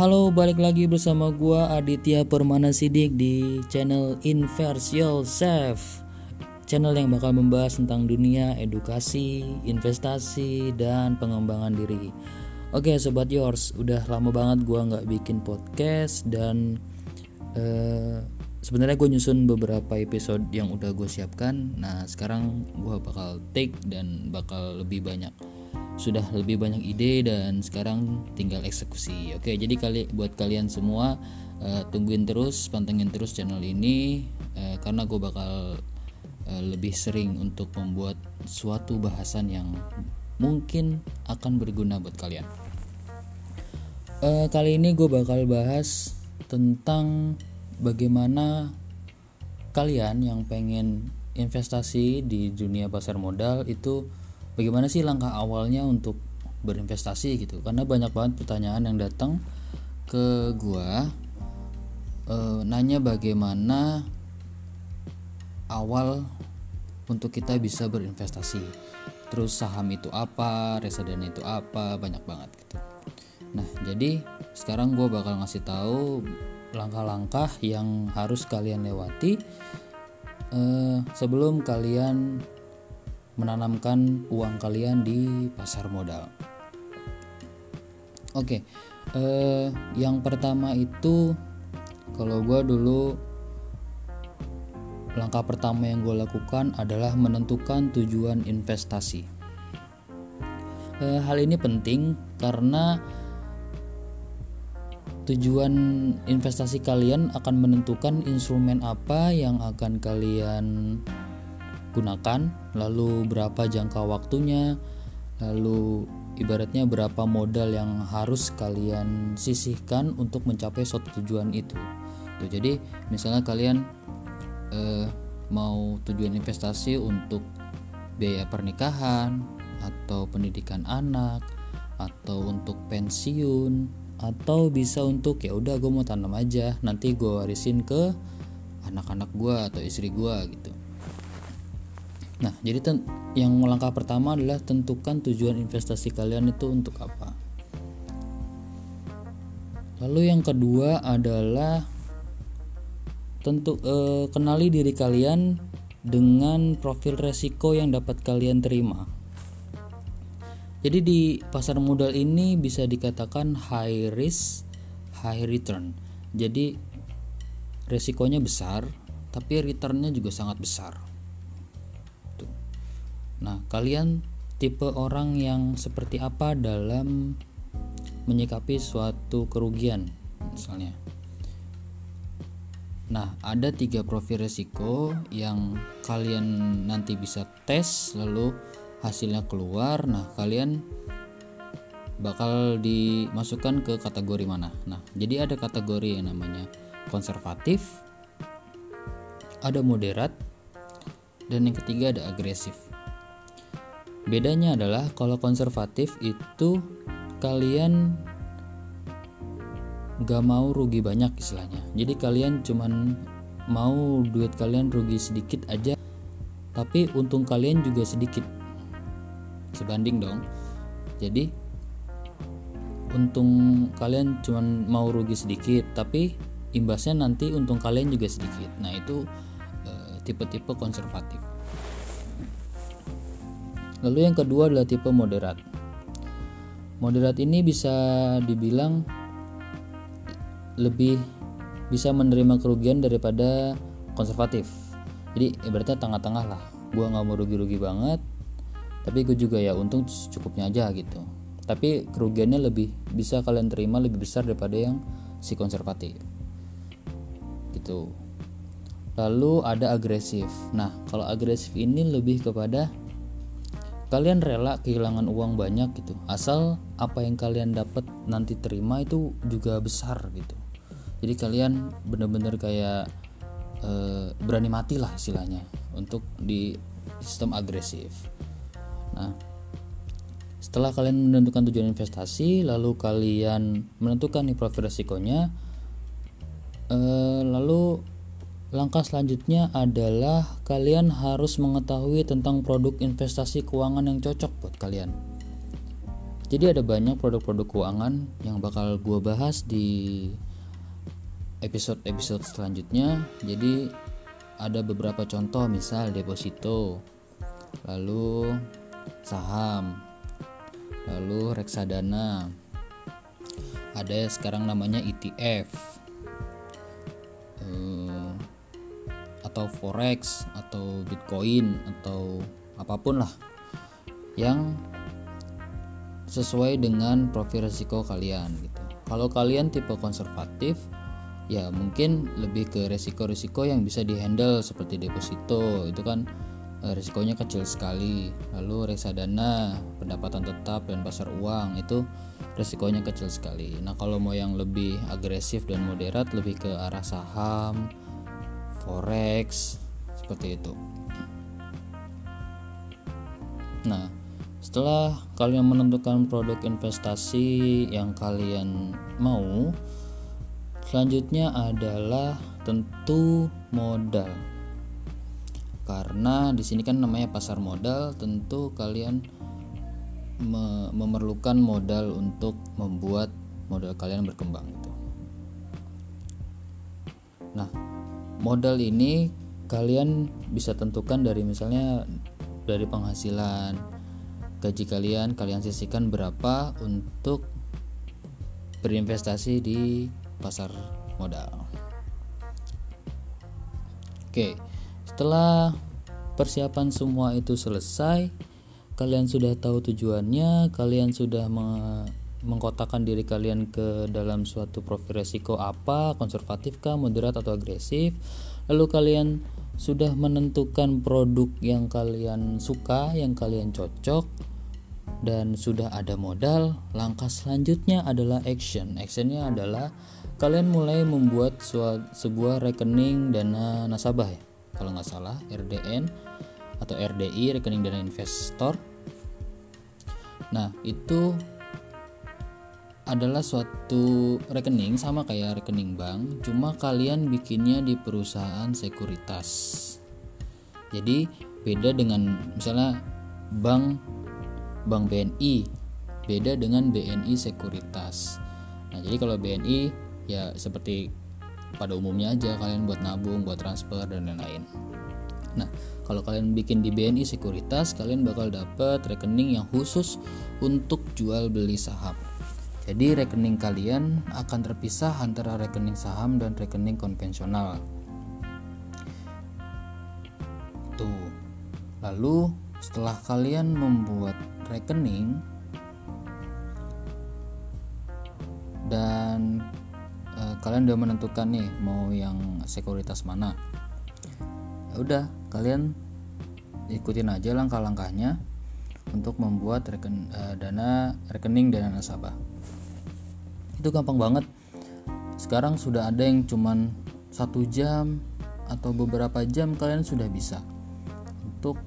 Halo, balik lagi bersama gua Aditya Permana Sidik di channel Inverse Yourself. Channel yang bakal membahas tentang dunia edukasi, investasi, dan pengembangan diri. Oke, sobat yours, udah lama banget gua nggak bikin podcast dan uh, sebenarnya gue nyusun beberapa episode yang udah gue siapkan. Nah, sekarang gua bakal take dan bakal lebih banyak sudah lebih banyak ide dan sekarang tinggal eksekusi. Oke, jadi kali buat kalian semua uh, tungguin terus, pantengin terus channel ini uh, karena gue bakal uh, lebih sering untuk membuat suatu bahasan yang mungkin akan berguna buat kalian. Uh, kali ini gue bakal bahas tentang bagaimana kalian yang pengen investasi di dunia pasar modal itu bagaimana sih langkah awalnya untuk berinvestasi gitu? Karena banyak banget pertanyaan yang datang ke gua e, nanya bagaimana awal untuk kita bisa berinvestasi. Terus saham itu apa reksadana itu apa banyak banget gitu. Nah jadi sekarang gue bakal ngasih tahu langkah-langkah yang harus kalian lewati eh, sebelum kalian menanamkan uang kalian di pasar modal. Oke, eh, yang pertama itu kalau gue dulu langkah pertama yang gue lakukan adalah menentukan tujuan investasi. Eh, hal ini penting karena tujuan investasi kalian akan menentukan instrumen apa yang akan kalian gunakan, lalu berapa jangka waktunya, lalu ibaratnya berapa modal yang harus kalian sisihkan untuk mencapai suatu tujuan itu. Jadi misalnya kalian eh, mau tujuan investasi untuk biaya pernikahan atau pendidikan anak atau untuk pensiun atau bisa untuk ya udah gue mau tanam aja nanti gue warisin ke anak-anak gue atau istri gue gitu Nah, jadi yang langkah pertama adalah tentukan tujuan investasi kalian itu untuk apa. Lalu yang kedua adalah tentu eh, kenali diri kalian dengan profil resiko yang dapat kalian terima. Jadi di pasar modal ini bisa dikatakan high risk, high return. Jadi resikonya besar, tapi returnnya juga sangat besar. Nah, kalian tipe orang yang seperti apa dalam menyikapi suatu kerugian, misalnya? Nah, ada tiga profil resiko yang kalian nanti bisa tes, lalu hasilnya keluar. Nah, kalian bakal dimasukkan ke kategori mana? Nah, jadi ada kategori yang namanya konservatif, ada moderat, dan yang ketiga ada agresif. Bedanya adalah kalau konservatif itu kalian gak mau rugi banyak istilahnya. Jadi kalian cuman mau duit kalian rugi sedikit aja tapi untung kalian juga sedikit. Sebanding dong. Jadi untung kalian cuman mau rugi sedikit tapi imbasnya nanti untung kalian juga sedikit. Nah, itu eh, tipe-tipe konservatif. Lalu yang kedua adalah tipe moderat. Moderat ini bisa dibilang lebih bisa menerima kerugian daripada konservatif. Jadi ibaratnya tengah-tengah lah. Gua nggak mau rugi-rugi banget, tapi gue juga ya untung cukupnya aja gitu. Tapi kerugiannya lebih bisa kalian terima lebih besar daripada yang si konservatif. Gitu. Lalu ada agresif. Nah, kalau agresif ini lebih kepada kalian rela kehilangan uang banyak gitu. Asal apa yang kalian dapat nanti terima itu juga besar gitu. Jadi kalian bener-bener kayak e, berani mati lah istilahnya untuk di sistem agresif. Nah setelah kalian menentukan tujuan investasi lalu kalian menentukan nih profil resikonya e, lalu Langkah selanjutnya adalah kalian harus mengetahui tentang produk investasi keuangan yang cocok buat kalian. jadi ada banyak produk-produk keuangan yang bakal gue bahas di episode-episode selanjutnya. Jadi ada beberapa contoh misal deposito lalu saham lalu reksadana. Ada sekarang namanya ETF atau forex atau bitcoin atau apa pun lah yang sesuai dengan profil risiko kalian gitu. Kalau kalian tipe konservatif, ya mungkin lebih ke risiko-risiko yang bisa dihandle seperti deposito, itu kan e, risikonya kecil sekali. Lalu reksadana, pendapatan tetap dan pasar uang itu risikonya kecil sekali. Nah, kalau mau yang lebih agresif dan moderat lebih ke arah saham, forex seperti itu. Nah, setelah kalian menentukan produk investasi yang kalian mau, selanjutnya adalah tentu modal. Karena di sini kan namanya pasar modal, tentu kalian me memerlukan modal untuk membuat modal kalian berkembang gitu. Nah, modal ini kalian bisa tentukan dari misalnya dari penghasilan gaji kalian kalian sisihkan berapa untuk berinvestasi di pasar modal. Oke, setelah persiapan semua itu selesai, kalian sudah tahu tujuannya, kalian sudah mengkotakkan diri kalian ke dalam suatu profil resiko apa, konservatif kah, moderat atau agresif. Lalu kalian sudah menentukan produk yang kalian suka, yang kalian cocok, dan sudah ada modal, langkah selanjutnya adalah action. Actionnya adalah kalian mulai membuat sebuah rekening dana nasabah ya, kalau nggak salah RDN atau RDI rekening dana investor. Nah itu adalah suatu rekening sama kayak rekening bank, cuma kalian bikinnya di perusahaan sekuritas. Jadi beda dengan misalnya bank Bank BNI beda dengan BNI Sekuritas. Nah, jadi kalau BNI ya seperti pada umumnya aja kalian buat nabung, buat transfer dan lain-lain. Nah, kalau kalian bikin di BNI Sekuritas, kalian bakal dapat rekening yang khusus untuk jual beli saham. Jadi rekening kalian akan terpisah antara rekening saham dan rekening konvensional. Tuh. Lalu setelah kalian membuat rekening dan e, kalian udah menentukan nih mau yang sekuritas mana ya udah kalian ikutin aja langkah-langkahnya untuk membuat reken, e, dana rekening dana nasabah itu gampang banget sekarang sudah ada yang cuman satu jam atau beberapa jam kalian sudah bisa untuk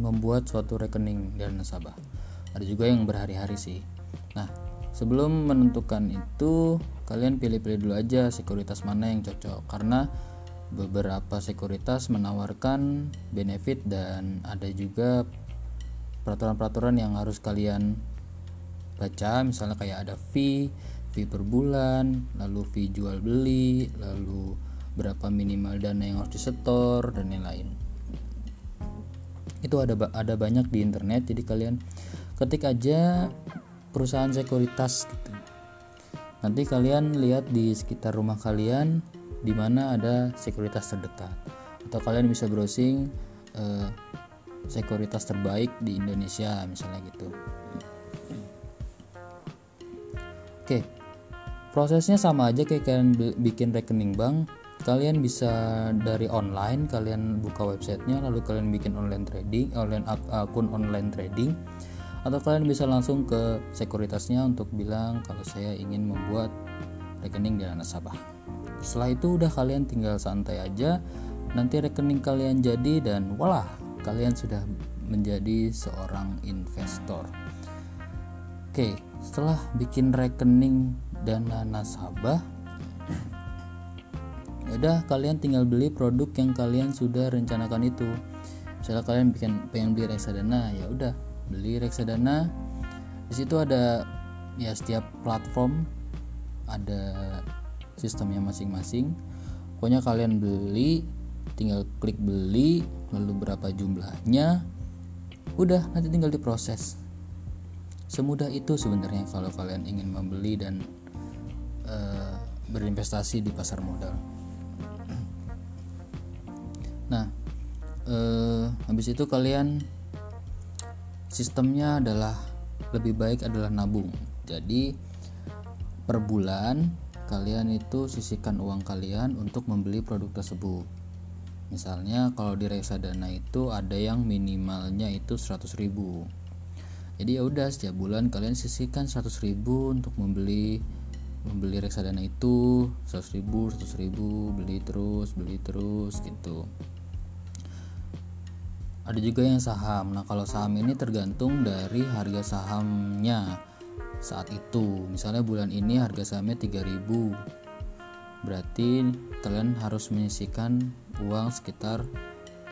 membuat suatu rekening dan nasabah. Ada juga yang berhari-hari sih. Nah, sebelum menentukan itu, kalian pilih-pilih dulu aja sekuritas mana yang cocok karena beberapa sekuritas menawarkan benefit dan ada juga peraturan-peraturan yang harus kalian baca misalnya kayak ada fee, fee per bulan, lalu fee jual beli, lalu berapa minimal dana yang harus disetor dan lain-lain itu ada ada banyak di internet jadi kalian ketik aja perusahaan sekuritas gitu. Nanti kalian lihat di sekitar rumah kalian di mana ada sekuritas terdekat. Atau kalian bisa browsing eh, sekuritas terbaik di Indonesia misalnya gitu oke. Prosesnya sama aja kayak kalian bikin rekening bank. Kalian bisa dari online kalian buka websitenya lalu kalian bikin online trading online akun online trading. Atau kalian bisa langsung ke sekuritasnya untuk bilang kalau saya ingin membuat rekening dana nasabah. Setelah itu udah kalian tinggal santai aja nanti rekening kalian jadi dan walah kalian sudah menjadi seorang investor. Oke setelah bikin rekening dana nasabah ya udah kalian tinggal beli produk yang kalian sudah rencanakan itu. Misalnya kalian bikin pengen beli reksadana ya udah beli reksadana. Di situ ada ya setiap platform ada sistemnya masing-masing. Pokoknya kalian beli tinggal klik beli lalu berapa jumlahnya udah nanti tinggal diproses semudah itu sebenarnya kalau kalian ingin membeli dan uh, berinvestasi di pasar modal. Nah uh, habis itu kalian sistemnya adalah lebih baik adalah nabung. Jadi per bulan kalian itu sisihkan uang kalian untuk membeli produk tersebut. Misalnya kalau di reksadana itu ada yang minimalnya itu 100 ribu jadi ya udah setiap bulan kalian sisihkan 100 ribu untuk membeli membeli reksadana itu. 100 ribu 100 ribu beli terus beli terus gitu. Ada juga yang saham. Nah kalau saham ini tergantung dari harga sahamnya saat itu. Misalnya bulan ini harga sahamnya 3000 berarti kalian harus menyisikan uang sekitar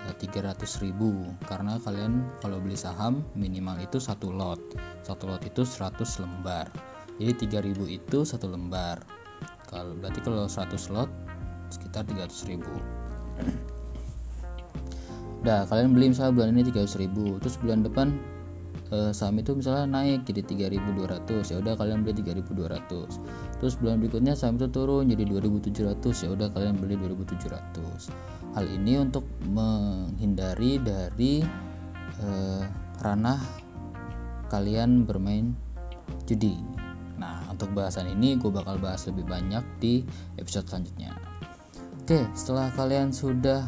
300 ribu. Karena kalian kalau beli saham minimal itu satu lot. Satu lot itu 100 lembar. Jadi 3000 itu satu lembar. Kalau berarti kalau 100 lot sekitar 300 ribu. Nah, kalian beli misalnya bulan ini 300 ribu. Terus bulan depan eh, saham itu misalnya naik jadi 3200 ya udah kalian beli 3200 terus bulan berikutnya saham itu turun jadi 2700 ya udah kalian beli 2700 hal ini untuk menghindari dari eh, ranah kalian bermain judi. Nah untuk bahasan ini gue bakal bahas lebih banyak di episode selanjutnya. Oke setelah kalian sudah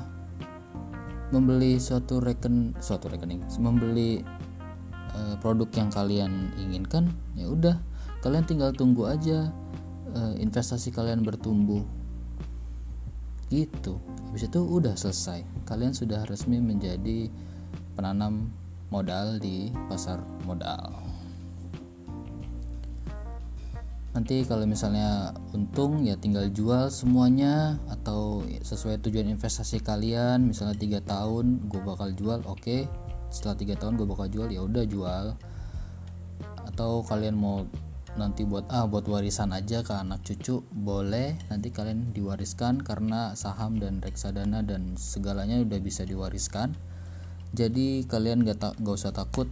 membeli suatu reken suatu rekening membeli uh, produk yang kalian inginkan ya udah kalian tinggal tunggu aja uh, investasi kalian bertumbuh gitu. Habis itu udah selesai. Kalian sudah resmi menjadi penanam modal di pasar modal. Nanti kalau misalnya untung ya tinggal jual semuanya atau sesuai tujuan investasi kalian misalnya tiga tahun gue bakal jual oke. Okay. setelah tiga tahun gue bakal jual ya udah jual. Atau kalian mau nanti buat ah buat warisan aja ke anak cucu boleh. Nanti kalian diwariskan karena saham dan reksadana dan segalanya udah bisa diwariskan. Jadi kalian gak, tak gak usah takut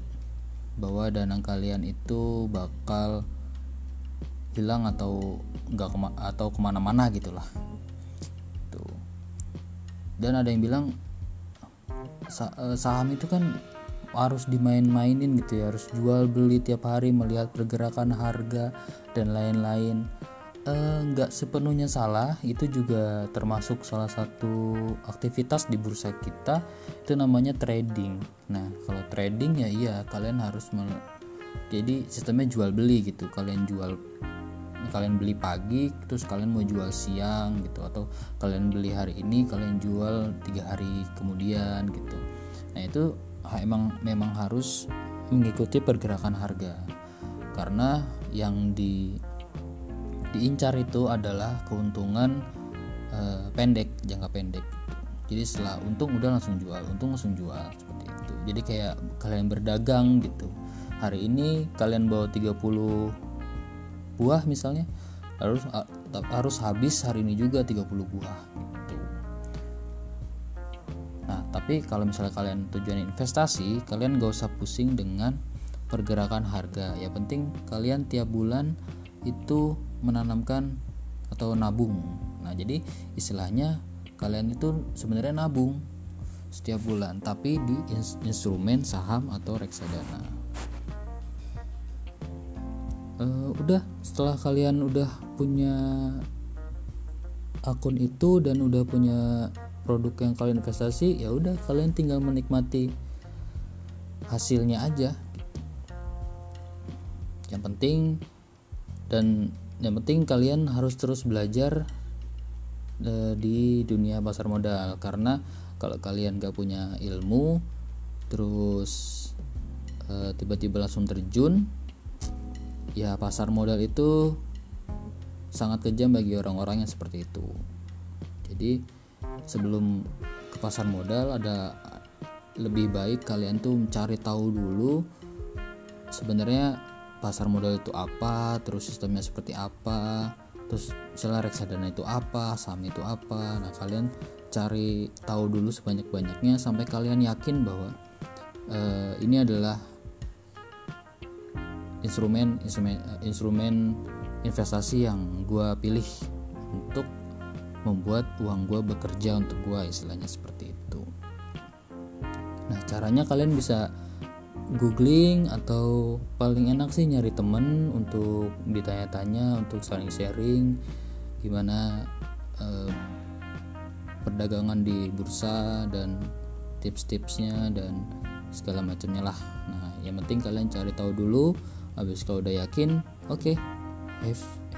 bahwa dana kalian itu bakal hilang atau nggak kema atau ke mana-mana gitulah. Tuh. Dan ada yang bilang eh, saham itu kan harus dimain-mainin gitu ya harus jual beli tiap hari melihat pergerakan harga dan lain-lain. Eh, nggak -lain. e, sepenuhnya salah itu juga termasuk salah satu aktivitas di bursa kita itu namanya trading. Nah kalau trading ya iya kalian harus jadi sistemnya jual beli gitu. Kalian jual kalian beli pagi terus kalian mau jual siang gitu atau kalian beli hari ini kalian jual tiga hari kemudian gitu. Nah itu emang memang harus mengikuti pergerakan harga. Karena yang di diincar itu adalah keuntungan eh, pendek jangka pendek. Jadi setelah untung udah langsung jual untung langsung jual seperti itu. Jadi kayak kalian berdagang gitu. Hari ini kalian bawa 30 buah misalnya harus harus habis hari ini juga 30 buah tapi kalau misalnya kalian tujuan investasi, kalian gak usah pusing dengan pergerakan harga. Ya penting kalian tiap bulan itu menanamkan atau nabung. Nah, jadi istilahnya kalian itu sebenarnya nabung setiap bulan, tapi di instrumen saham atau reksadana uh, udah setelah kalian udah punya akun itu dan udah punya produk yang kalian investasi ya udah kalian tinggal menikmati hasilnya aja gitu. yang penting dan yang penting kalian harus terus belajar uh, di dunia pasar modal karena kalau kalian gak punya ilmu terus uh, tiba-tiba langsung terjun ya pasar modal itu sangat kejam bagi orang-orang yang seperti itu jadi sebelum ke pasar modal ada lebih baik kalian tuh mencari tahu dulu sebenarnya pasar modal itu apa terus sistemnya seperti apa terus misalnya reksadana itu apa saham itu apa. Nah kalian cari tahu dulu sebanyak-banyaknya sampai kalian yakin bahwa uh, ini adalah instrumen instrumen uh, instrumen investasi yang gue pilih untuk membuat uang gue bekerja untuk gue istilahnya seperti itu. Nah caranya kalian bisa googling atau paling enak sih nyari temen untuk ditanya-tanya untuk saling sharing gimana eh, perdagangan di bursa dan tips-tipsnya dan segala macamnya lah. Nah yang penting kalian cari tahu dulu habis kalau udah yakin oke okay,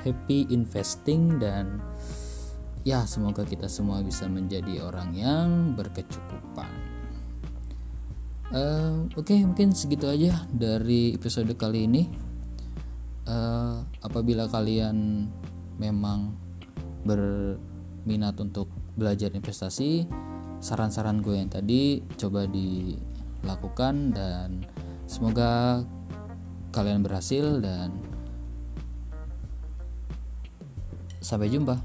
happy investing dan ya semoga kita semua bisa menjadi orang yang berkecukupan. Uh, oke okay, mungkin segitu aja dari episode kali ini. Uh, apabila kalian memang berminat untuk belajar investasi saran-saran gue yang tadi coba dilakukan dan semoga kalian berhasil dan sampai jumpa